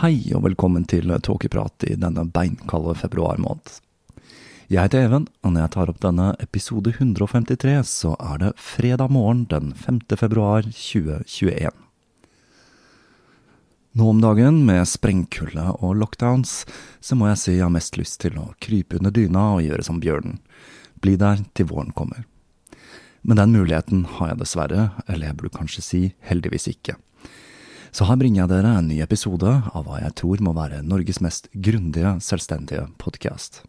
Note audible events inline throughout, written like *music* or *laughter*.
Hei og velkommen til Tåkeprat i denne beinkalde februarmåned. Jeg heter Even, og når jeg tar opp denne episode 153, så er det fredag morgen den 5. februar 2021. Nå om dagen, med sprengkulde og lockdowns, så må jeg si jeg har mest lyst til å krype under dyna og gjøre som bjørnen. Bli der til våren kommer. Men den muligheten har jeg dessverre, eller jeg burde kanskje si heldigvis ikke. Så her bringer jeg dere en ny episode av hva jeg tror må være Norges mest grundige, selvstendige podkast.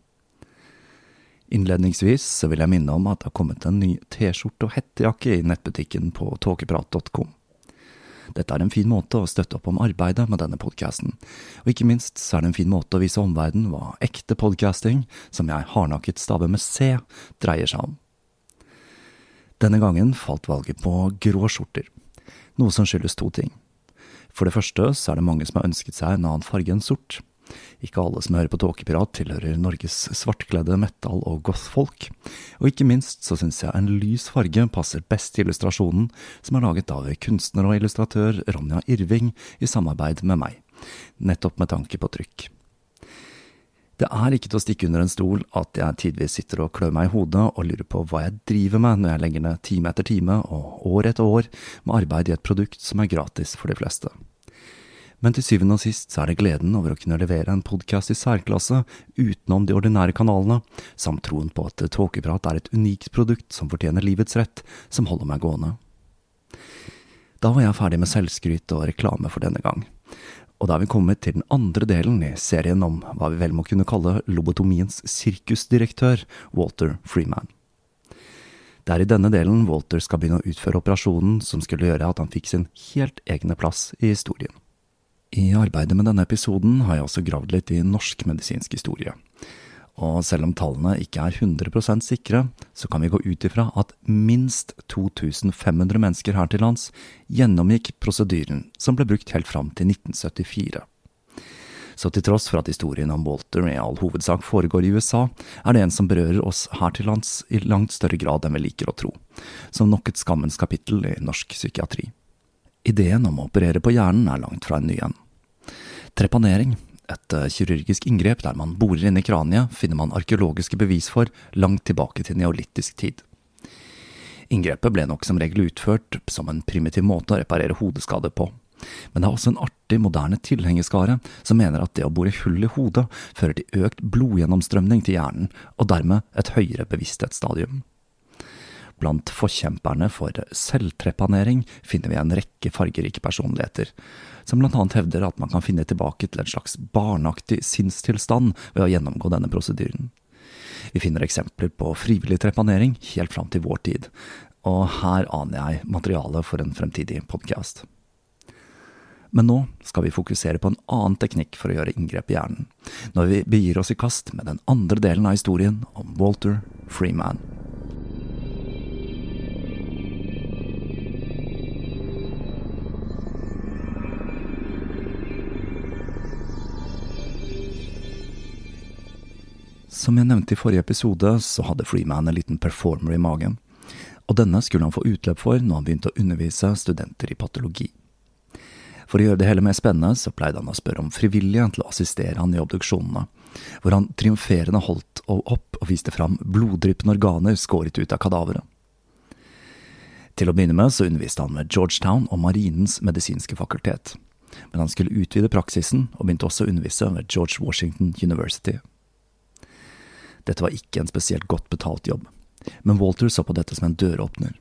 Innledningsvis så vil jeg minne om at det har kommet en ny T-skjorte og hettejakke i nettbutikken på tåkeprat.com. Dette er en fin måte å støtte opp om arbeidet med denne podkasten, og ikke minst så er det en fin måte å vise omverdenen hva ekte podcasting, som jeg hardnakket staver med C, dreier seg om. Denne gangen falt valget på grå skjorter, noe som skyldes to ting. For det første så er det mange som har ønsket seg en annen farge enn sort. Ikke alle som hører på Tåkepirat tilhører Norges svartkledde metal- og goth-folk. Og ikke minst så syns jeg en lys farge passer best til illustrasjonen, som er laget av kunstner og illustratør Ronja Irving i samarbeid med meg, nettopp med tanke på trykk. Det er ikke til å stikke under en stol at jeg tidvis sitter og klør meg i hodet og lurer på hva jeg driver med når jeg legger ned time etter time og år etter år med arbeid i et produkt som er gratis for de fleste. Men til syvende og sist så er det gleden over å kunne levere en podkast i særklasse utenom de ordinære kanalene, samt troen på at Tåkeprat er et unikt produkt som fortjener livets rett, som holder meg gående. Da var jeg ferdig med selvskryt og reklame for denne gang. Og da er vi kommet til den andre delen i serien om hva vi vel må kunne kalle lobotomiens sirkusdirektør, Walter Freeman. Det er i denne delen Walter skal begynne å utføre operasjonen som skulle gjøre at han fikk sin helt egne plass i historien. I arbeidet med denne episoden har jeg også gravd litt i norsk medisinsk historie. Og selv om tallene ikke er 100% sikre, så kan vi gå ut ifra at minst 2500 mennesker her til lands gjennomgikk prosedyren som ble brukt helt fram til 1974. Så til tross for at historien om Walter i all hovedsak foregår i USA, er det en som berører oss her til lands i langt større grad enn vi liker å tro, som nok et skammens kapittel i norsk psykiatri. Ideen om å operere på hjernen er langt fra en ny en. Trepanering, et eh, kirurgisk inngrep der man borer inn i kraniet, finner man arkeologiske bevis for langt tilbake til neolittisk tid. Inngrepet ble nok som regel utført som en primitiv måte å reparere hodeskade på. Men det er også en artig, moderne tilhengerskare som mener at det å bore hull i hodet fører til økt blodgjennomstrømning til hjernen, og dermed et høyere bevissthetsstadium. Blant forkjemperne for selvtrepanering finner vi en rekke fargerike personligheter, som annet hevder at man kan finne tilbake til en slags barneaktig sinnstilstand ved å gjennomgå denne prosedyren. Vi finner eksempler på frivillig trepanering helt fram til vår tid, og her aner jeg materialet for en fremtidig podkast. Men nå skal vi fokusere på en annen teknikk for å gjøre inngrep i hjernen, når vi begir oss i kast med den andre delen av historien om Walter Freeman. Som jeg nevnte i forrige episode, så hadde Freeman en liten performer i magen, og denne skulle han få utløp for når han begynte å undervise studenter i patologi. For å gjøre det hele mer spennende, så pleide han å spørre om frivillige til å assistere han i obduksjonene, hvor han triumferende holdt opp og viste fram bloddryppende organer skåret ut av kadaveret. Til å begynne med så underviste han ved Georgetown og Marinens medisinske fakultet, men han skulle utvide praksisen og begynte også å undervise ved George Washington University. Dette var ikke en spesielt godt betalt jobb, men Walter så på dette som en døråpner.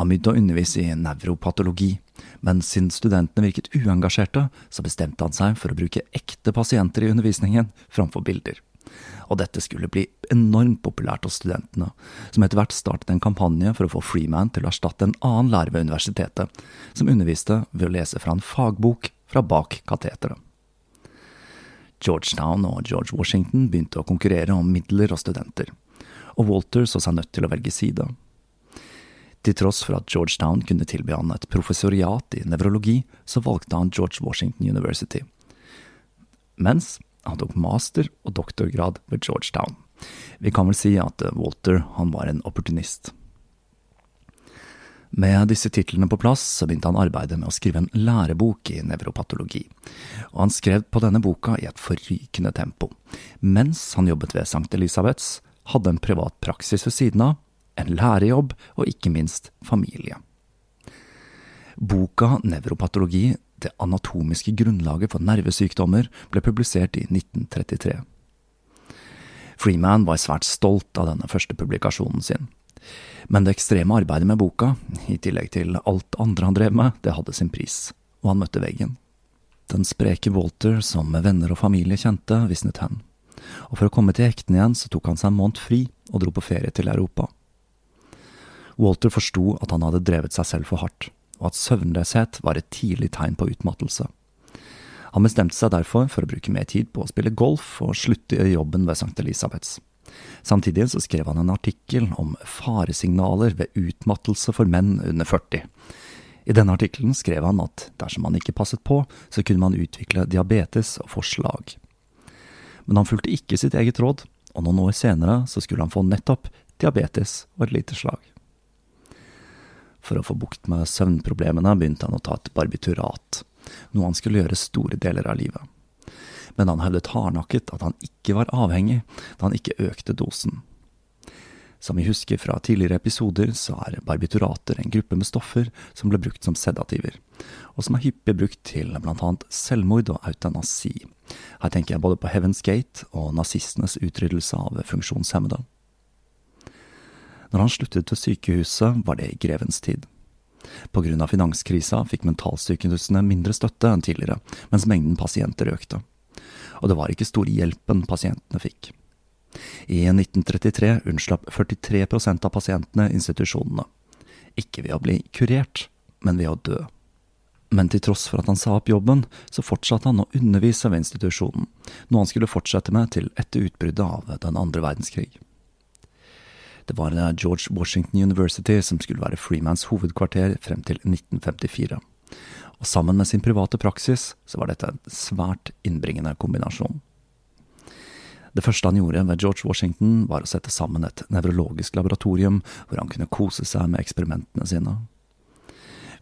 Han begynte å undervise i nevropatologi, men siden studentene virket uengasjerte, så bestemte han seg for å bruke ekte pasienter i undervisningen framfor bilder. Og dette skulle bli enormt populært hos studentene, som etter hvert startet en kampanje for å få Freeman til å erstatte en annen lærer ved universitetet, som underviste ved å lese fra en fagbok fra bak kateteret. Georgetown og George Washington begynte å konkurrere om midler og studenter, og Walter så seg nødt til å velge side. Til tross for at Georgetown kunne tilby han et professoriat i nevrologi, så valgte han George Washington University. Mens han tok master- og doktorgrad ved Georgetown. Vi kan vel si at Walter han var en opportunist. Med disse titlene på plass så begynte han arbeidet med å skrive en lærebok i nevropatologi, og han skrev på denne boka i et forrykende tempo. Mens han jobbet ved St. Elisabeths, hadde en privat praksis ved siden av, en lærerjobb og ikke minst familie. Boka Nevropatologi, det anatomiske grunnlaget for nervesykdommer, ble publisert i 1933. Freeman var svært stolt av denne første publikasjonen sin. Men det ekstreme arbeidet med boka, i tillegg til alt andre han drev med, det hadde sin pris, og han møtte veggen. Den spreke Walter, som venner og familie kjente, visnet hen, og for å komme til hektene igjen så tok han seg en måned fri og dro på ferie til Europa. Walter forsto at han hadde drevet seg selv for hardt, og at søvnløshet var et tidlig tegn på utmattelse. Han bestemte seg derfor for å bruke mer tid på å spille golf og slutte i jobben ved St. Elisabeths. Samtidig så skrev han en artikkel om faresignaler ved utmattelse for menn under 40. I denne artikkelen skrev han at dersom man ikke passet på, så kunne man utvikle diabetes og få slag. Men han fulgte ikke sitt eget råd, og noen år senere så skulle han få nettopp diabetes og et lite slag. For å få bukt med søvnproblemene begynte han å ta et barbiturat, noe han skulle gjøre store deler av livet. Men han hevdet hardnakket at han ikke var avhengig, da han ikke økte dosen. Som vi husker fra tidligere episoder, så er barbiturater en gruppe med stoffer som ble brukt som sedativer, og som er hyppig brukt til annet selvmord og eutanasi. Her tenker jeg både på Heaven's Gate og nazistenes utryddelse av funksjonshemmede. Når han sluttet til sykehuset, var det i grevens tid. Av finanskrisa fikk mentalsykehusene mindre støtte enn tidligere, mens mengden pasienter økte. Og det var ikke stor hjelpen pasientene fikk. I 1933 unnslapp 43% av pasientene institusjonene. Ikke ved å bli kurert, men ved å dø. Men til tross for at han sa opp jobben, så fortsatte han å undervise ved institusjonen, noe han skulle fortsette med til etter utbruddet av den andre verdenskrig. Det var George Washington University som skulle være Freemans hovedkvarter frem til 1954. og sammen med sin private praksis så var dette en svært innbringende kombinasjon. Det første han gjorde ved George Washington, var å sette sammen et nevrologisk laboratorium hvor han kunne kose seg med eksperimentene sine.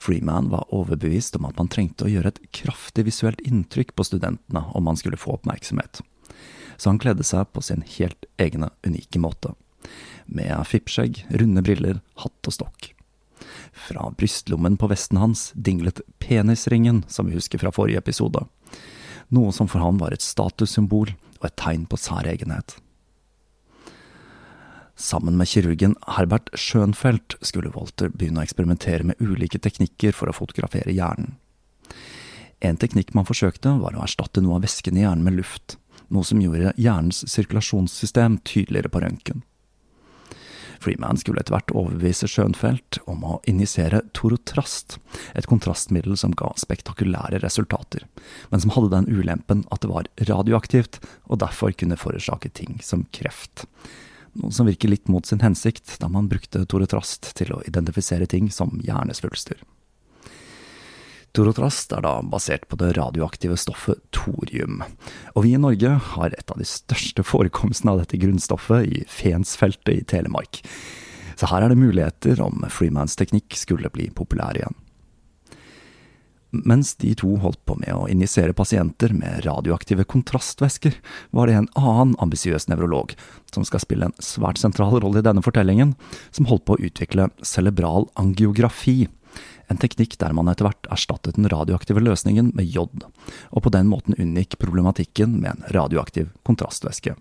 Freeman var overbevist om at man trengte å gjøre et kraftig visuelt inntrykk på studentene om man skulle få oppmerksomhet. Så han kledde seg på sin helt egne, unike måte. Med fippskjegg, runde briller, hatt og stokk. Fra brystlommen på vesten hans dinglet penisringen, som vi husker fra forrige episode. Noe som for ham var et statussymbol og et tegn på særegenhet. Sammen med kirurgen Herbert Schönfeldt skulle Walter begynne å eksperimentere med ulike teknikker for å fotografere hjernen. En teknikk man forsøkte, var å erstatte noe av væsken i hjernen med luft, noe som gjorde hjernens sirkulasjonssystem tydeligere på røntgen. Freeman skulle etter hvert overbevise Schönfeldt om å injisere Torotrast, et kontrastmiddel som ga spektakulære resultater, men som hadde den ulempen at det var radioaktivt og derfor kunne forårsake ting som kreft. Noe som virker litt mot sin hensikt, da man brukte Torotrast til å identifisere ting som hjernesvulster. Torotrast er da basert på det radioaktive stoffet thorium, og vi i Norge har et av de største forekomstene av dette grunnstoffet i Fensfeltet i Telemark. Så her er det muligheter om freemansteknikk skulle bli populær igjen. Mens de to holdt på med å injisere pasienter med radioaktive kontrastvæsker, var det en annen ambisiøs nevrolog, som skal spille en svært sentral rolle i denne fortellingen, som holdt på å utvikle cerebral angiografi, en teknikk der man etter hvert erstattet den radioaktive løsningen med jod, og på den måten unngikk problematikken med en radioaktiv kontrastvæske.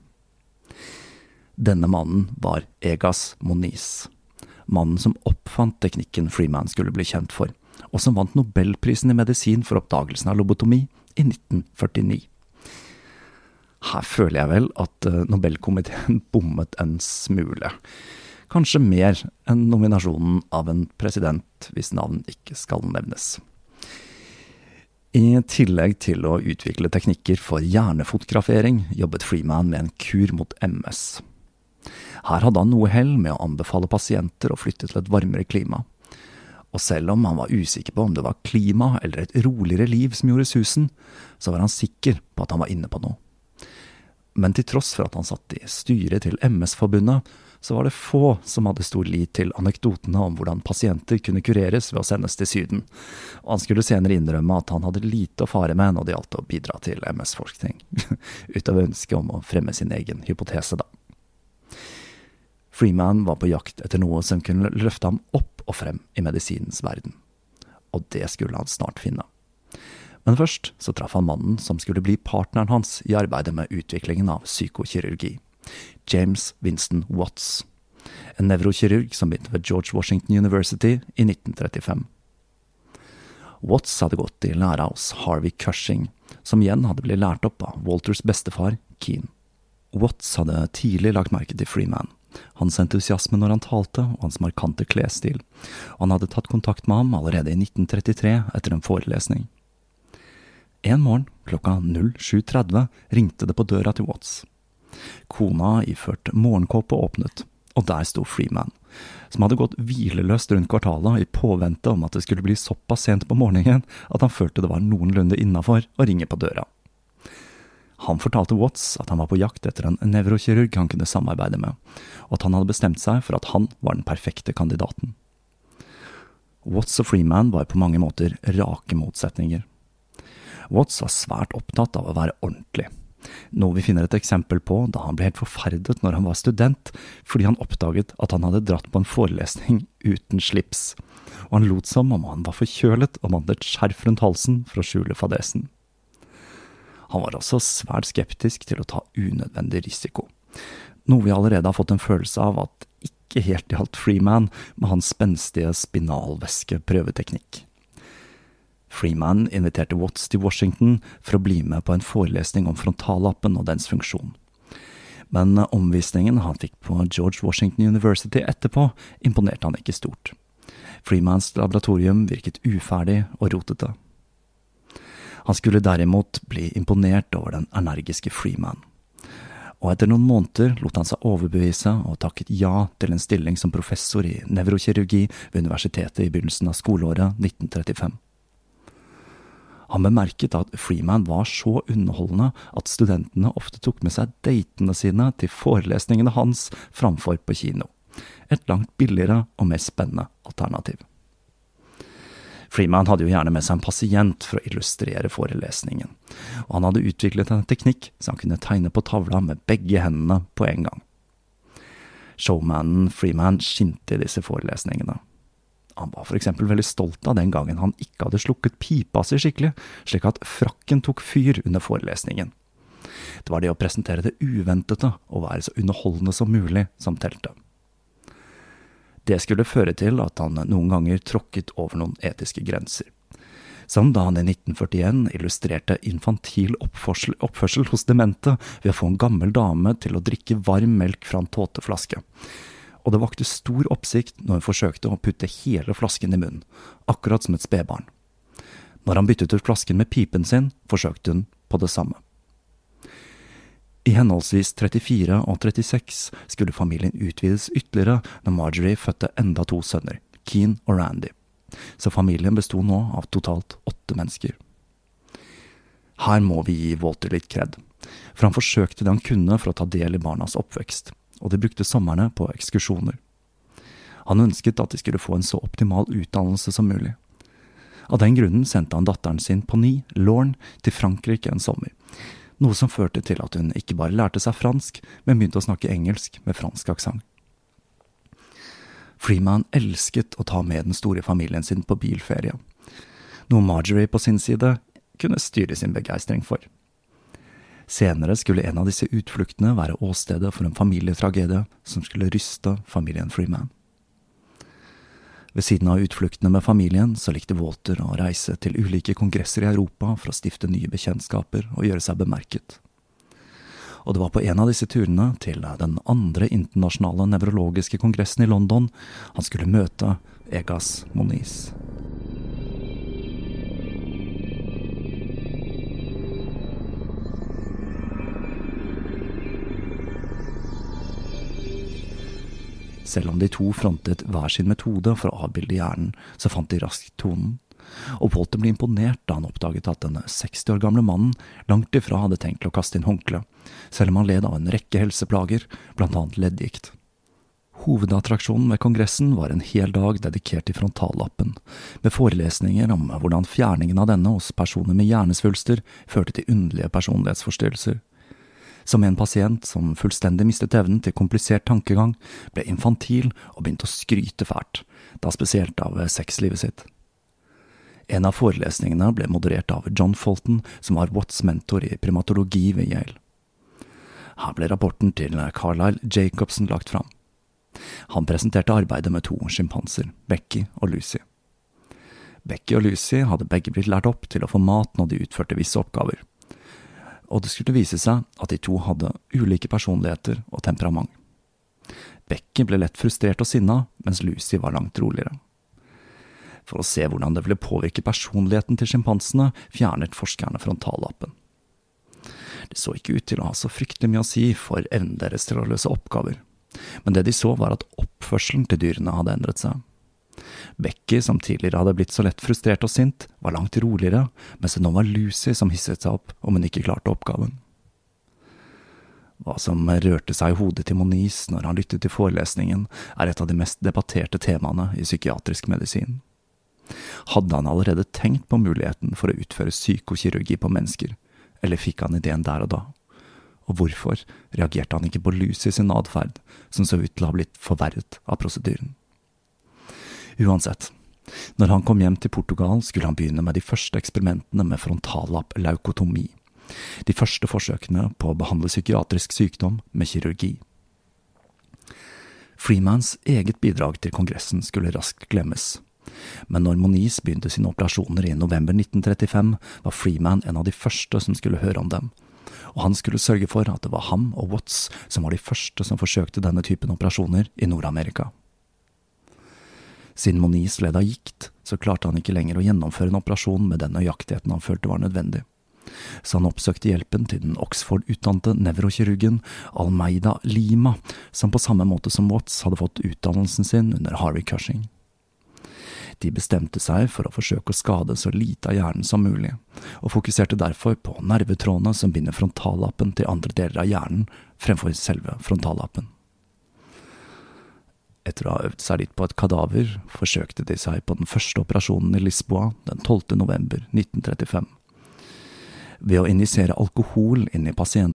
Denne mannen var Egas Moniz, mannen som oppfant teknikken Freeman skulle bli kjent for, og som vant nobelprisen i medisin for oppdagelsen av lobotomi i 1949. Her føler jeg vel at eh, Nobelkomiteen bommet en smule kanskje mer enn nominasjonen av en president hvis navn ikke skal nevnes. I tillegg til å utvikle teknikker for hjernefotografering, jobbet Freeman med en kur mot MS. Her hadde han noe hell med å anbefale pasienter å flytte til et varmere klima. Og selv om han var usikker på om det var klima eller et roligere liv som gjorde susen, så var han sikker på at han var inne på noe. Men til tross for at han satt i styret til MS-forbundet, så var det få som hadde stor lit til anekdotene om hvordan pasienter kunne kureres ved å sendes til Syden, og han skulle senere innrømme at han hadde lite å fare med når det gjaldt å bidra til MS-forskning, *laughs* utover ønsket om å fremme sin egen hypotese, da. Freeman var på jakt etter noe som kunne løfte ham opp og frem i medisinens verden, og det skulle han snart finne. Men først så traff han mannen som skulle bli partneren hans i arbeidet med utviklingen av psykokirurgi. James Winston Watts, en nevrokirurg som begynte ved George Washington University i 1935. Watts hadde gått i læra hos Harvey Cushing, som igjen hadde blitt lært opp av Walters bestefar, Keane. Watts hadde tidlig lagt merke til Freeman, hans entusiasme når han talte og hans markante klesstil, og han hadde tatt kontakt med ham allerede i 1933 etter en forelesning. En morgen klokka 07.30 ringte det på døra til Watts. Kona iført morgenkåpe åpnet, og der sto Freeman, som hadde gått hvileløst rundt kvartalet i påvente om at det skulle bli såpass sent på morgenen at han følte det var noenlunde innafor å ringe på døra. Han fortalte Watts at han var på jakt etter en nevrokirurg han kunne samarbeide med, og at han hadde bestemt seg for at han var den perfekte kandidaten. Watts og Freeman var på mange måter rake motsetninger. Watts var svært opptatt av å være ordentlig, noe vi finner et eksempel på da han ble helt forferdet når han var student, fordi han oppdaget at han hadde dratt på en forelesning uten slips, og han lot som om han var forkjølet og mandet et skjerf rundt halsen for å skjule fadesen. Han var også svært skeptisk til å ta unødvendig risiko, noe vi allerede har fått en følelse av at ikke helt gjaldt Freeman med hans spenstige spinalvæske-prøveteknikk. Freeman inviterte Watts til Washington for å bli med på en forelesning om frontallappen og dens funksjon. Men omvisningen han fikk på George Washington University etterpå, imponerte han ikke stort. Freemans laboratorium virket uferdig og rotete. Han skulle derimot bli imponert over den energiske Freeman. Og etter noen måneder lot han seg overbevise og takket ja til en stilling som professor i nevrokirurgi ved universitetet i begynnelsen av skoleåret 1935. Han bemerket at Freeman var så underholdende at studentene ofte tok med seg datene sine til forelesningene hans framfor på kino. Et langt billigere og mer spennende alternativ. Freeman hadde jo gjerne med seg en pasient for å illustrere forelesningen, og han hadde utviklet en teknikk så han kunne tegne på tavla med begge hendene på en gang. Showmanen Freeman skinte i disse forelesningene. Han var for eksempel veldig stolt av den gangen han ikke hadde slukket pipa si skikkelig, slik at frakken tok fyr under forelesningen. Det var det å presentere det uventede og være så underholdende som mulig som telte. Det skulle føre til at han noen ganger tråkket over noen etiske grenser. Som da han i 1941 illustrerte infantil oppførsel, oppførsel hos demente ved å få en gammel dame til å drikke varm melk fra en tåteflaske og det vakte stor oppsikt når hun forsøkte å putte hele flasken i munnen, akkurat som et spedbarn. Når han byttet ut flasken med pipen sin, forsøkte hun på det samme. I henholdsvis 34 og 36 skulle familien utvides ytterligere når Marjorie fødte enda to sønner, Keen og Randy, så familien besto nå av totalt åtte mennesker. Her må vi gi Walter litt kred, for han forsøkte det han kunne for å ta del i barnas oppvekst og de brukte somrene på ekskursjoner. Han ønsket at de skulle få en så optimal utdannelse som mulig. Av den grunnen sendte han datteren sin på ny, Lorne, til Frankrike en sommer, noe som førte til at hun ikke bare lærte seg fransk, men begynte å snakke engelsk med fransk aksent. Freeman elsket å ta med den store familien sin på bilferie, noe Marjorie på sin side kunne styre sin begeistring for. Senere skulle en av disse utfluktene være åstedet for en familietragedie som skulle ryste familien Freeman. Ved siden av utfluktene med familien så likte Walter å reise til ulike kongresser i Europa for å stifte nye bekjentskaper og gjøre seg bemerket. Og det var på en av disse turene, til den andre internasjonale nevrologiske kongressen i London, han skulle møte Egas Moniz. Selv om de to frontet hver sin metode for å avbilde hjernen, så fant de raskt tonen. Og Walter ble imponert da han oppdaget at denne 60 år gamle mannen langt ifra hadde tenkt å kaste inn håndkleet, selv om han led av en rekke helseplager, blant annet leddgikt. Hovedattraksjonen ved kongressen var en hel dag dedikert til frontallappen, med forelesninger om hvordan fjerningen av denne hos personer med hjernesvulster førte til underlige personlighetsforstyrrelser som en pasient som fullstendig mistet evnen til komplisert tankegang, ble infantil og begynte å skryte fælt, da spesielt av sexlivet sitt. En av forelesningene ble moderert av John Fulton, som var Watts mentor i primatologi ved Yale. Her ble rapporten til Carlisle Jacobsen lagt fram. Han presenterte arbeidet med to sjimpanser, Becky og Lucy. Becky og Lucy hadde begge blitt lært opp til å få mat når de utførte visse oppgaver og det skulle vise seg at de to hadde ulike personligheter og temperament. Becky ble lett frustrert og sinna, mens Lucy var langt roligere. For å se hvordan det ville påvirke personligheten til sjimpansene, fjernet forskerne frontallappen. Det så ikke ut til å ha så fryktelig mye å si for evnen deres til å løse oppgaver, men det de så var at oppførselen til dyrene hadde endret seg. Becky, som tidligere hadde blitt så lett frustrert og sint, var langt roligere, mens det nå var Lucy som hisset seg opp om hun ikke klarte oppgaven. Hva som rørte seg i hodet til Moniz når han lyttet til forelesningen, er et av de mest debatterte temaene i psykiatrisk medisin. Hadde han allerede tenkt på muligheten for å utføre psykokirurgi på mennesker, eller fikk han ideen der og da? Og hvorfor reagerte han ikke på Lucy sin atferd, som så ut til å ha blitt forverret av prosedyren? Uansett, når han kom hjem til Portugal, skulle han begynne med de første eksperimentene med frontallappleukotomi. De første forsøkene på å behandle psykiatrisk sykdom med kirurgi. Freemans eget bidrag til Kongressen skulle raskt glemmes. Men når Moniz begynte sine operasjoner i november 1935, var Freeman en av de første som skulle høre om dem, og han skulle sørge for at det var ham og Watts som var de første som forsøkte denne typen operasjoner i Nord-Amerika. Siden Moniz led av gikt, så klarte han ikke lenger å gjennomføre en operasjon med den nøyaktigheten han følte var nødvendig. Så han oppsøkte hjelpen til den Oxford-utdannede nevrokirurgen Almeida Lima, som på samme måte som Watts hadde fått utdannelsen sin under Harvey Cushing. De bestemte seg for å forsøke å skade så lite av hjernen som mulig, og fokuserte derfor på nervetrådene som binder frontallappen til andre deler av hjernen, fremfor selve frontallappen. Etter å ha øvd seg litt på et kadaver, forsøkte de seg på den første operasjonen i Lisboa den 12. november 1935. Ved å injisere alkohol inn i pasienten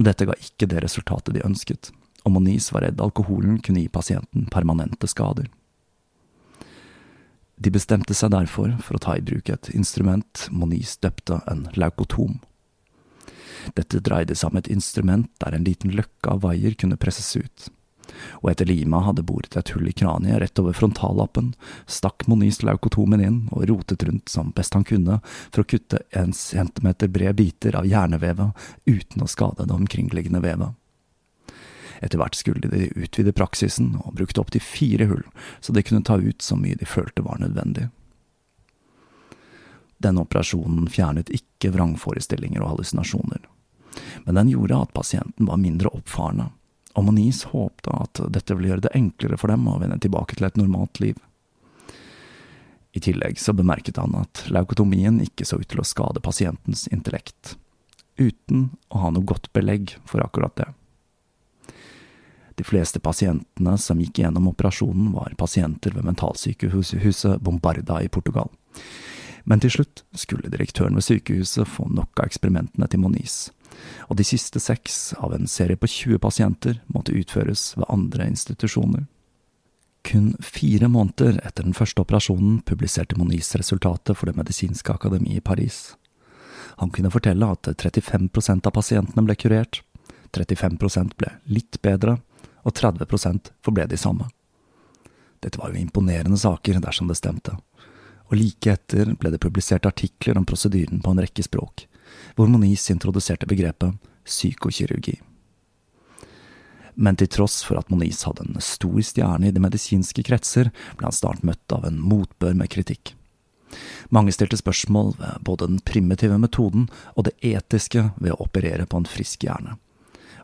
Dette ga ikke det resultatet de ønsket, og Moniz var redd alkoholen kunne gi pasienten permanente skader. De bestemte seg derfor for å ta i bruk et instrument Moniz døpte en laukotom. Dette dreide seg om et instrument der en liten løkke av vaier kunne presses ut, og etter Lima hadde boret et hull i kraniet rett over frontallappen, stakk Moniz Laukotomen inn og rotet rundt som best han kunne for å kutte en centimeter bred biter av hjernevevet uten å skade det omkringliggende vevet. Etter hvert skulle de utvide praksisen og brukte opptil fire hull, så de kunne ta ut så mye de følte var nødvendig. Denne operasjonen fjernet ikke vrangforestillinger og hallusinasjoner, men den gjorde at pasienten var mindre oppfarende, og Moniz håpte at dette ville gjøre det enklere for dem å vende tilbake til et normalt liv. I tillegg så bemerket han at leukotomien ikke så ut til å skade pasientens intellekt, uten å ha noe godt belegg for akkurat det. De fleste pasientene som gikk gjennom operasjonen, var pasienter ved mentalsykehuset Bombarda i Portugal. Men til slutt skulle direktøren ved sykehuset få nok av eksperimentene til Moniz, og de siste seks av en serie på 20 pasienter måtte utføres ved andre institusjoner. Kun fire måneder etter den første operasjonen publiserte Moniz resultatet for Det medisinske akademi i Paris. Han kunne fortelle at 35% av pasientene ble kurert, 35% ble litt bedre, og 30 forble de samme. Dette var jo imponerende saker dersom det stemte, og like etter ble det publisert artikler om prosedyren på en rekke språk, hvor Moniz introduserte begrepet psykokirurgi. Men til tross for at Moniz hadde en stor stjerne i de medisinske kretser, ble han snart møtt av en motbør med kritikk. Mange stilte spørsmål ved både den primitive metoden og det etiske ved å operere på en frisk hjerne.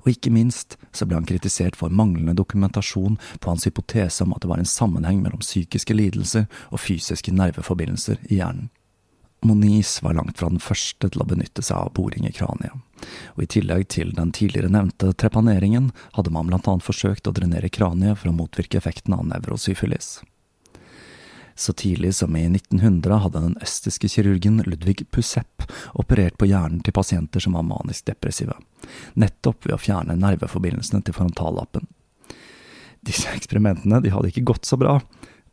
Og ikke minst så ble han kritisert for manglende dokumentasjon på hans hypotese om at det var en sammenheng mellom psykiske lidelser og fysiske nerveforbindelser i hjernen. Moniz var langt fra den første til å benytte seg av boring i kraniet, og i tillegg til den tidligere nevnte trepaneringen hadde man blant annet forsøkt å drenere kraniet for å motvirke effekten av nevrosyfilis. Så tidlig som i 1900 hadde den østiske kirurgen Ludvig Pusepp operert på hjernen til pasienter som var manisk depressive, nettopp ved å fjerne nerveforbindelsene til frontallappen. Disse eksperimentene de hadde ikke gått så bra,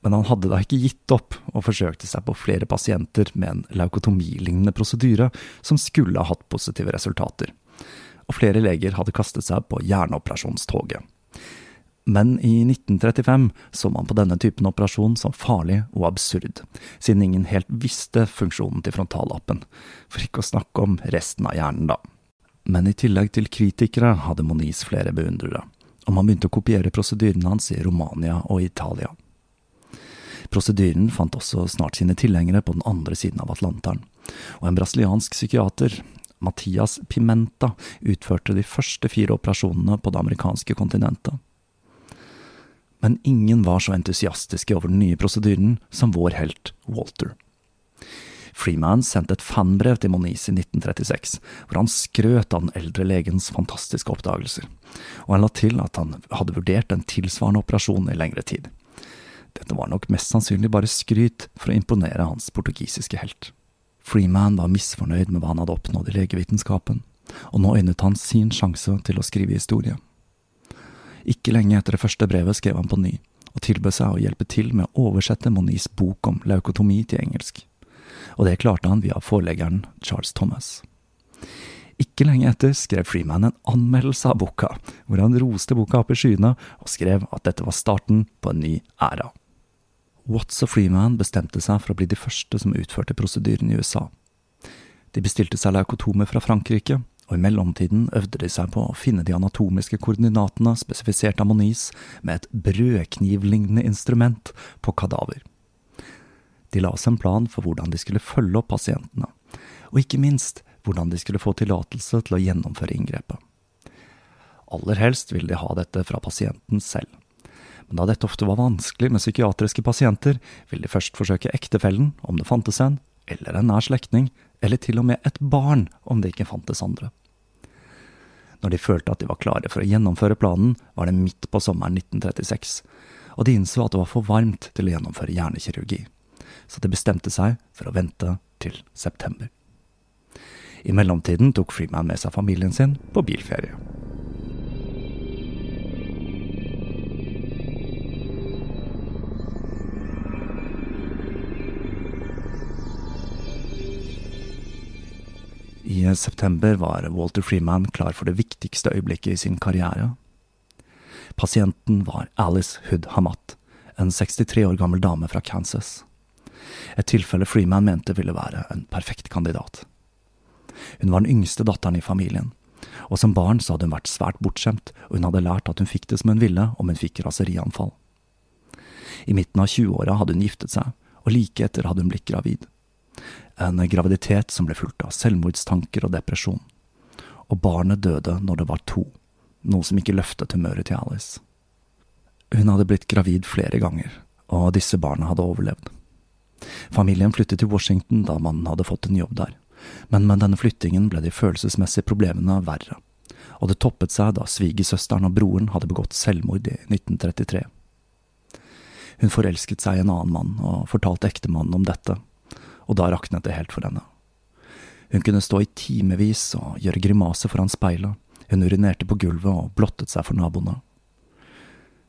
men han hadde da ikke gitt opp, og forsøkte seg på flere pasienter med en leukotomilignende prosedyre som skulle ha hatt positive resultater. Og flere leger hadde kastet seg på hjerneoperasjonstoget. Men i 1935 så man på denne typen operasjon som farlig og absurd, siden ingen helt visste funksjonen til frontallappen, for ikke å snakke om resten av hjernen, da. Men i tillegg til kritikere hadde Moniz flere beundrere, og man begynte å kopiere prosedyrene hans i Romania og Italia. Prosedyren fant også snart sine tilhengere på den andre siden av Atlanteren, og en brasiliansk psykiater, Mathias Pimenta, utførte de første fire operasjonene på det amerikanske kontinentet. Men ingen var så entusiastiske over den nye prosedyren som vår helt Walter. Freeman sendte et fanbrev til Moniz i 1936, hvor han skrøt av den eldre legens fantastiske oppdagelser, og han la til at han hadde vurdert en tilsvarende operasjon i lengre tid. Dette var nok mest sannsynlig bare skryt for å imponere hans portugisiske helt. Freeman var misfornøyd med hva han hadde oppnådd i legevitenskapen, og nå øynet han sin sjanse til å skrive historie. Ikke lenge etter det første brevet skrev han på ny, og tilbød seg å hjelpe til med å oversette Monis bok om leukotomi til engelsk, og det klarte han via forleggeren Charles Thomas. Ikke lenge etter skrev Freeman en anmeldelse av boka, hvor han roste boka opp i skyene og skrev at dette var starten på en ny æra. Watts og Freeman bestemte seg for å bli de første som utførte prosedyren i USA. De bestilte seg leukotomer fra Frankrike, og i mellomtiden øvde de seg på å finne de anatomiske koordinatene spesifisert av Moniz med et brødknivlignende instrument på kadaver. De la oss en plan for hvordan de skulle følge opp pasientene, og ikke minst hvordan de skulle få tillatelse til å gjennomføre inngrepet. Aller helst ville de ha dette fra pasienten selv men da dette ofte var vanskelig med psykiatriske pasienter, ville de først forsøke ektefellen, om det fantes en, eller en nær slektning, eller til og med et barn, om det ikke fantes andre. Når de følte at de var klare for å gjennomføre planen, var det midt på sommeren 1936, og de innså at det var for varmt til å gjennomføre hjernekirurgi, så de bestemte seg for å vente til september. I mellomtiden tok Freeman med seg familien sin på bilferie. I september var Walter Freeman klar for det viktigste øyeblikket i sin karriere. Pasienten var Alice Hood Hamat, en 63 år gammel dame fra Kansas. Et tilfelle Freeman mente ville være en perfekt kandidat. Hun var den yngste datteren i familien, og som barn så hadde hun vært svært bortskjemt, og hun hadde lært at hun fikk det som hun ville om hun fikk raserianfall. I midten av 20-åra hadde hun giftet seg, og like etter hadde hun blitt gravid. En graviditet som ble fulgt av selvmordstanker og depresjon. Og barnet døde når det var to, noe som ikke løftet humøret til Alice. Hun hadde blitt gravid flere ganger, og disse barna hadde overlevd. Familien flyttet til Washington da mannen hadde fått en jobb der, men med denne flyttingen ble de følelsesmessige problemene verre, og det toppet seg da svigersøsteren og broren hadde begått selvmord i 1933. Hun forelsket seg i en annen mann og fortalte ektemannen om dette, og da raknet det helt for henne. Hun kunne stå i timevis og gjøre grimaser foran speilet, hun urinerte på gulvet og blottet seg for naboene.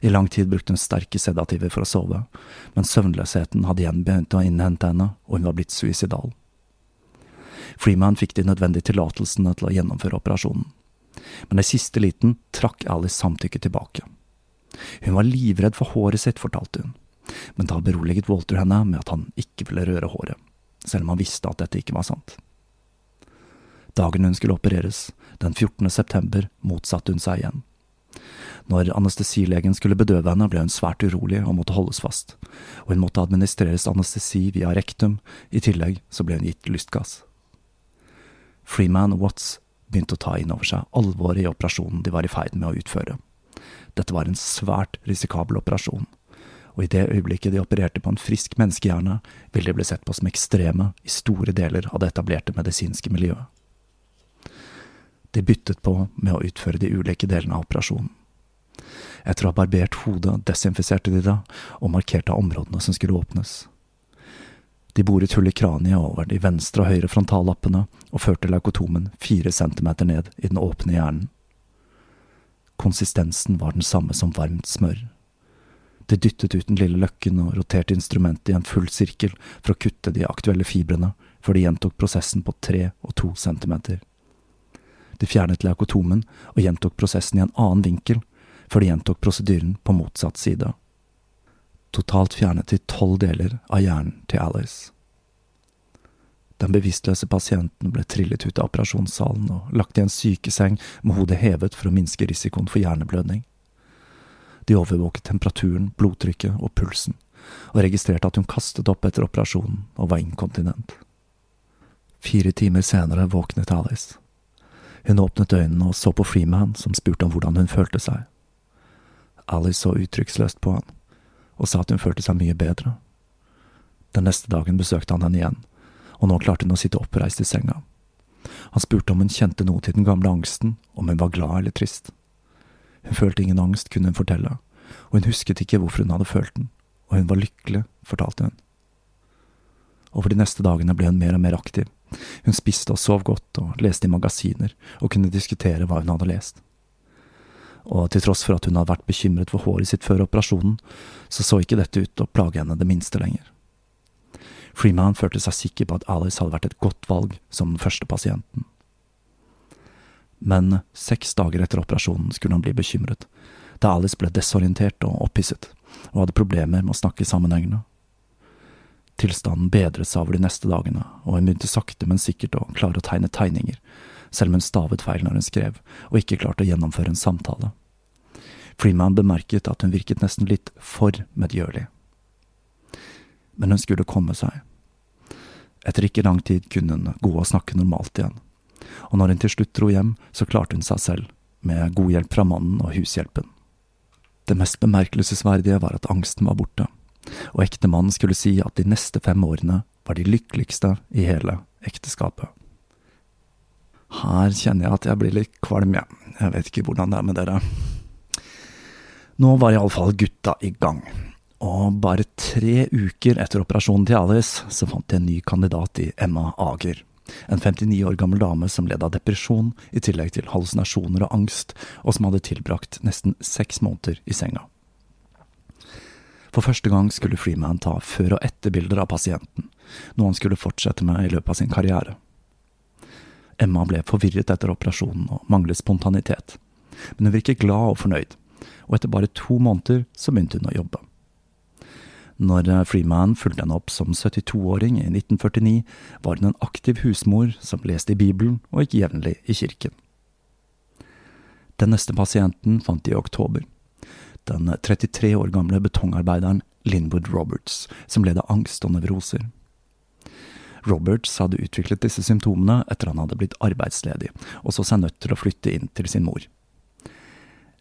I lang tid brukte hun sterke sedativer for å sove, men søvnløsheten hadde igjen begynt å innhente henne, og hun var blitt suicidal. Freeman fikk de nødvendige tillatelsene til å gjennomføre operasjonen, men i siste liten trakk Alice samtykket tilbake. Hun var livredd for håret sitt, fortalte hun, men da beroliget Walter henne med at han ikke ville røre håret selv om han visste at dette ikke var sant. Dagen hun skulle opereres, den 14. september, motsatte hun seg igjen. Når anestesilegen skulle bedøve henne, ble hun svært urolig og måtte holdes fast, og hun måtte administreres anestesi via rektum, i tillegg så ble hun gitt lystgass. Freeman og Watts begynte å ta inn over seg alvoret i operasjonen de var i ferd med å utføre. Dette var en svært risikabel operasjon, og i det øyeblikket de opererte på en frisk menneskehjerne, ville de bli sett på som ekstreme i store deler av det etablerte medisinske miljøet. De byttet på med å utføre de ulike delene av operasjonen. Etter å ha barbert hodet desinfiserte de det, og markerte områdene som skulle åpnes. De boret hull i kraniet over de venstre og høyre frontallappene og førte leukotomen fire centimeter ned i den åpne hjernen. Konsistensen var den samme som varmt smør. De dyttet ut den lille løkken og roterte instrumentet i en full sirkel for å kutte de aktuelle fibrene, før de gjentok prosessen på tre og to centimeter. De fjernet leukotomen og gjentok prosessen i en annen vinkel, før de gjentok prosedyren på motsatt side. Totalt fjernet de tolv deler av hjernen til Alice. Den bevisstløse pasienten ble trillet ut av operasjonssalen og lagt i en sykeseng med hodet hevet for å minske risikoen for hjerneblødning. De overvåket temperaturen, blodtrykket og pulsen, og registrerte at hun kastet opp etter operasjonen og var inkontinent. Fire timer senere våknet Alice. Hun åpnet øynene og så på Freeman, som spurte om hvordan hun følte seg. Alice så uttrykksløst på han, og sa at hun følte seg mye bedre. Den neste dagen besøkte han henne igjen, og nå klarte hun å sitte oppreist i senga. Han spurte om hun kjente noe til den gamle angsten, om hun var glad eller trist. Hun følte ingen angst, kunne hun fortelle, og hun husket ikke hvorfor hun hadde følt den, og hun var lykkelig, fortalte hun. Over de neste dagene ble hun mer og mer aktiv. Hun spiste og sov godt, og leste i magasiner, og kunne diskutere hva hun hadde lest. Og til tross for at hun hadde vært bekymret for håret sitt før operasjonen, så så ikke dette ut til å plage henne det minste lenger. Freeman følte seg sikker på at Alice hadde vært et godt valg som den første pasienten. Men seks dager etter operasjonen skulle han bli bekymret, da Alice ble desorientert og opphisset, og hadde problemer med å snakke sammenhengende. Tilstanden bedret seg over de neste dagene, og hun begynte sakte, men sikkert å klare å tegne tegninger, selv om hun stavet feil når hun skrev, og ikke klarte å gjennomføre en samtale. Freeman bemerket at hun virket nesten litt for medgjørlig men hun skulle komme seg. Etter ikke lang tid kunne hun gå og snakke normalt igjen, og når hun til slutt dro hjem, så klarte hun seg selv, med god hjelp fra mannen og hushjelpen. Det mest bemerkelsesverdige var at angsten var borte, og ektemannen skulle si at de neste fem årene var de lykkeligste i hele ekteskapet. Her kjenner jeg at jeg blir litt kvalm, jeg. Jeg vet ikke hvordan det er med dere. Nå var iallfall gutta i gang. Og bare tre uker etter operasjonen til Alice, så fant de en ny kandidat i Emma Ager. En 59 år gammel dame som led av depresjon, i tillegg til hallusinasjoner og angst, og som hadde tilbrakt nesten seks måneder i senga. For første gang skulle Freeman ta før- og etterbilder av pasienten, noe han skulle fortsette med i løpet av sin karriere. Emma ble forvirret etter operasjonen og manglet spontanitet, men hun virket glad og fornøyd, og etter bare to måneder så begynte hun å jobbe. Når eh, Freeman fulgte henne opp som 72-åring i 1949, var hun en aktiv husmor som leste i Bibelen og gikk jevnlig i kirken. Den neste pasienten fant de i oktober. Den 33 år gamle betongarbeideren Linwood Roberts, som led av angst og nevroser. Roberts hadde utviklet disse symptomene etter han hadde blitt arbeidsledig, og så seg nødt til å flytte inn til sin mor.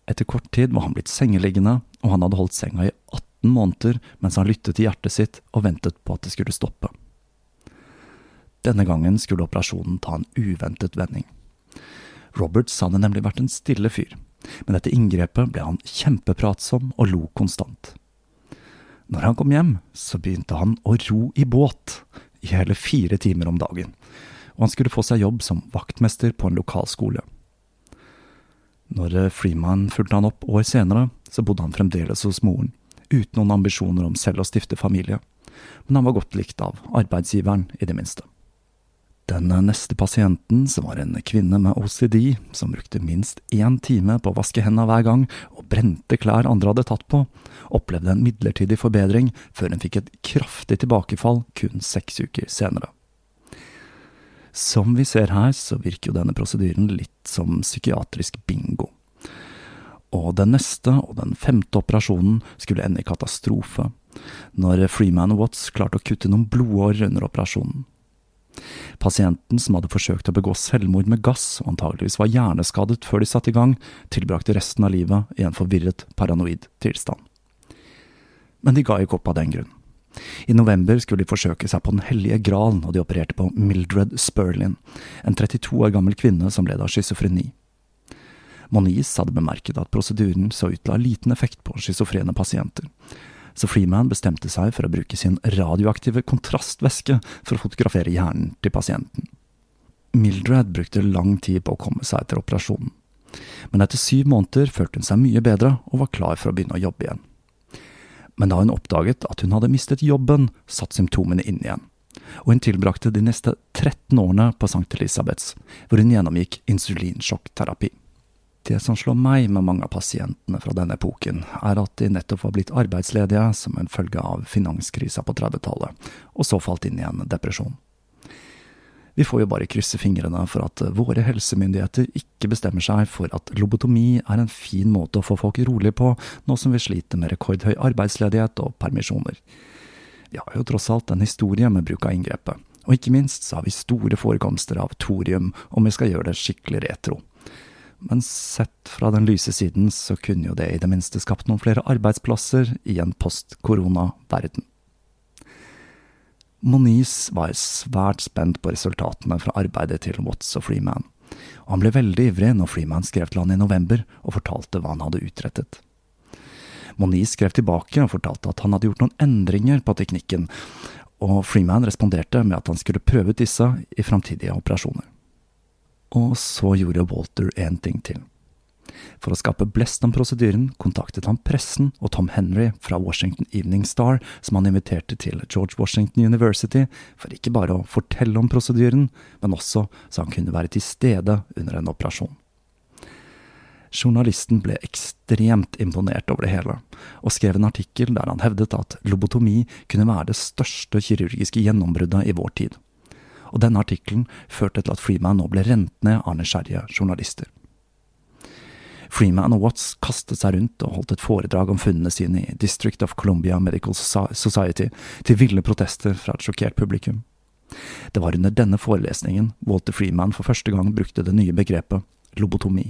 Etter kort tid var han blitt sengeliggende, og han hadde holdt senga i 18 18 måneder mens han lyttet til hjertet sitt og ventet på at det skulle stoppe. Denne gangen skulle operasjonen ta en uventet vending. Roberts hadde nemlig vært en stille fyr, men etter inngrepet ble han kjempepratsom og lo konstant. Når han kom hjem, så begynte han å ro i båt i hele fire timer om dagen, og han skulle få seg jobb som vaktmester på en lokalskole. Når Freeman fulgte han opp år senere, så bodde han fremdeles hos moren, uten noen ambisjoner om selv å stifte familie, men han var godt likt av arbeidsgiveren, i det minste. Den neste pasienten, som var en kvinne med OCD, som brukte minst én time på å vaske hendene hver gang og brente klær andre hadde tatt på, opplevde en midlertidig forbedring før hun fikk et kraftig tilbakefall kun seks uker senere. Som vi ser her, så virker jo denne prosedyren litt som psykiatrisk bingo og den neste og den femte operasjonen skulle ende i katastrofe, når Freeman Watts klarte å kutte noen blodår under operasjonen. Pasienten som hadde forsøkt å begå selvmord med gass og antageligvis var hjerneskadet før de satte i gang, tilbrakte resten av livet i en forvirret, paranoid tilstand. Men de ga ikke opp av den grunn. I november skulle de forsøke seg på Den hellige gral og de opererte på Mildred Sperlin, en 32 år gammel kvinne som led av schizofreni. Moniz hadde bemerket at prosedyren så ut til å ha liten effekt på schizofrene pasienter, så Freeman bestemte seg for å bruke sin radioaktive kontrastvæske for å fotografere hjernen til pasienten. Mildred brukte lang tid på å komme seg etter operasjonen, men etter syv måneder følte hun seg mye bedre og var klar for å begynne å jobbe igjen. Men da hun oppdaget at hun hadde mistet jobben, satt symptomene inn igjen og hun tilbrakte de neste 13 årene på St. Elisabeths, hvor hun gjennomgikk insulinsjokkterapi. Det som slår meg med mange av pasientene fra denne epoken, er at de nettopp var blitt arbeidsledige som en følge av finanskrisa på 30-tallet, og så falt inn i en depresjon. Vi får jo bare krysse fingrene for at våre helsemyndigheter ikke bestemmer seg for at lobotomi er en fin måte å få folk rolig på, nå som vi sliter med rekordhøy arbeidsledighet og permisjoner. Vi har jo tross alt en historie med bruk av inngrepet, og ikke minst så har vi store forekomster av thorium om vi skal gjøre det skikkelig retro. Men sett fra den lyse siden så kunne jo det i det minste skapt noen flere arbeidsplasser i en post-korona-verden. Moniz var svært spent på resultatene fra arbeidet til Watts og Freeman, og han ble veldig ivrig når Freeman skrev til han i november og fortalte hva han hadde utrettet. Moniz skrev tilbake og fortalte at han hadde gjort noen endringer på teknikken, og Freeman responderte med at han skulle prøve ut disse i framtidige operasjoner. Og så gjorde Walter én ting til. For å skape blest om prosedyren kontaktet han pressen og Tom Henry fra Washington Evening Star, som han inviterte til George Washington University, for ikke bare å fortelle om prosedyren, men også så han kunne være til stede under en operasjon. Journalisten ble ekstremt imponert over det hele, og skrev en artikkel der han hevdet at lobotomi kunne være det største kirurgiske gjennombruddet i vår tid. Og denne artikkelen førte til at Freeman nå ble rent ned av nysgjerrige journalister. Freeman og Watts kastet seg rundt og holdt et foredrag om funnene sine i District of Columbia Medical Society til ville protester fra et sjokkert publikum. Det var under denne forelesningen Walter Freeman for første gang brukte det nye begrepet lobotomi,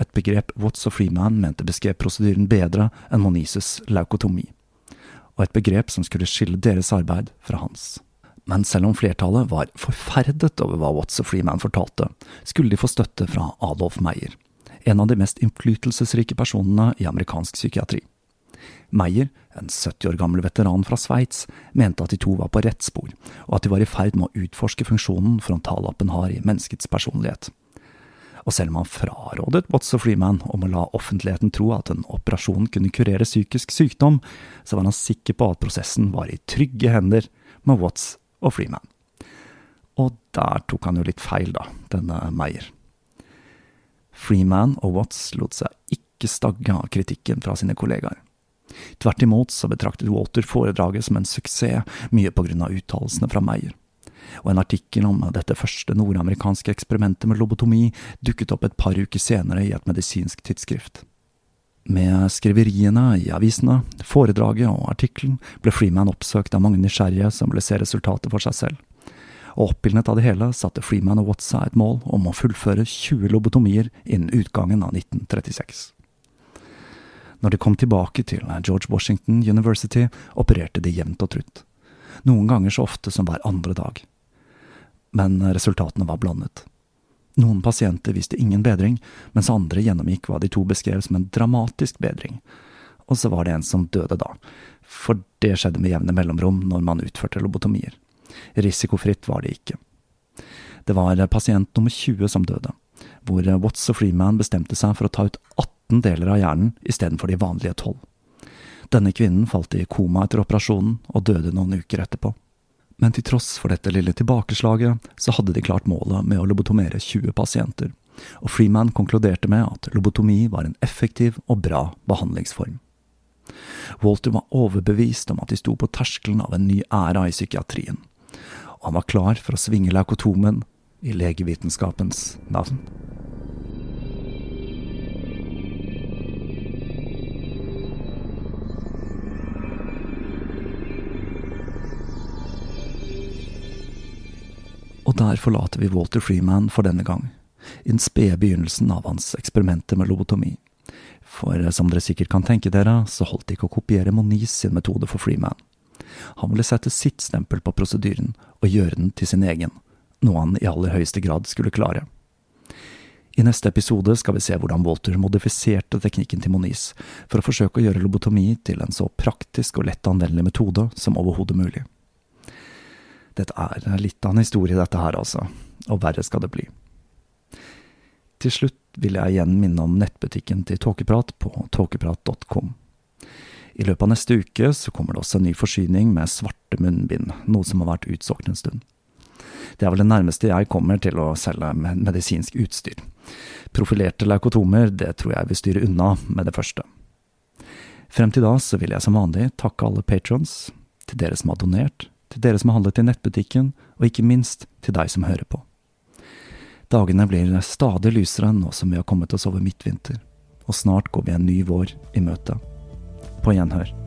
et begrep Watts og Freeman mente beskrev prosedyren bedre enn Monises laukotomi, og et begrep som skulle skille deres arbeid fra hans. Men selv om flertallet var forferdet over hva Watts og Freeman fortalte, skulle de få støtte fra Adolf Meyer, en av de mest innflytelsesrike personene i amerikansk psykiatri. Meyer, en 70 år gammel veteran fra Sveits, mente at de to var på rett spor, og at de var i ferd med å utforske funksjonen frontallappen har i menneskets personlighet. Og selv om han frarådet Watts og Freeman om å la offentligheten tro at en operasjon kunne kurere psykisk sykdom, så var han sikker på at prosessen var i trygge hender med Watts og Freeman. Og der tok han jo litt feil, da, denne Meyer. Freeman og Watts lot seg ikke stagge av kritikken fra sine kollegaer. Tvert imot så betraktet Walter foredraget som en suksess, mye på grunn av uttalelsene fra Meyer. Og en artikkel om dette første nordamerikanske eksperimentet med lobotomi dukket opp et par uker senere i et medisinsk tidsskrift. Med skriveriene i avisene, foredraget og artikkelen ble Freeman oppsøkt av mange nysgjerrige som ville se resultatet for seg selv og oppildnet av det hele satte Freeman og Watts et mål om å fullføre 20 lobotomier innen utgangen av 1936. Når de kom tilbake til George Washington University, opererte de jevnt og trutt. Noen ganger så ofte som hver andre dag. Men resultatene var blandet. Noen pasienter viste ingen bedring, mens andre gjennomgikk hva de to beskrev som en dramatisk bedring. Og så var det en som døde da, for det skjedde med jevne mellomrom når man utførte lobotomier. Risikofritt var det ikke. Det var pasient nummer 20 som døde, hvor Watts og Freeman bestemte seg for å ta ut 18 deler av hjernen istedenfor de vanlige 12. Denne kvinnen falt i koma etter operasjonen og døde noen uker etterpå. Men til tross for dette lille tilbakeslaget, så hadde de klart målet med å lobotomere 20 pasienter, og Freeman konkluderte med at lobotomi var en effektiv og bra behandlingsform. Walter var overbevist om at de sto på terskelen av en ny æra i psykiatrien, og han var klar for å svinge leukotomen i legevitenskapens navn. Og der forlater vi Walter Freeman for denne gang, i den spede begynnelsen av hans eksperimenter med lobotomi. For som dere sikkert kan tenke dere, så holdt det ikke å kopiere Moniz sin metode for Freeman. Han ville sette sitt stempel på prosedyren og gjøre den til sin egen, noe han i aller høyeste grad skulle klare. I neste episode skal vi se hvordan Walter modifiserte teknikken til Moniz for å forsøke å gjøre lobotomi til en så praktisk og lett anvendelig metode som overhodet mulig. Dette er litt av en historie, dette her, altså, og verre skal det bli. Til slutt vil jeg igjen minne om nettbutikken til Tåkeprat på tåkeprat.com. I løpet av neste uke så kommer det også en ny forsyning med svarte munnbind, noe som har vært utsolgt en stund. Det er vel det nærmeste jeg kommer til å selge medisinsk utstyr. Profilerte leukotomer, det tror jeg vil styre unna med det første. Frem til da så vil jeg som vanlig takke alle patrons, til dere som har donert, til dere som har handlet i nettbutikken, og ikke minst til deg som hører på. Dagene blir stadig lysere nå som vi har kommet oss over midtvinter, og snart går vi en ny vår i møte. På gjenhør.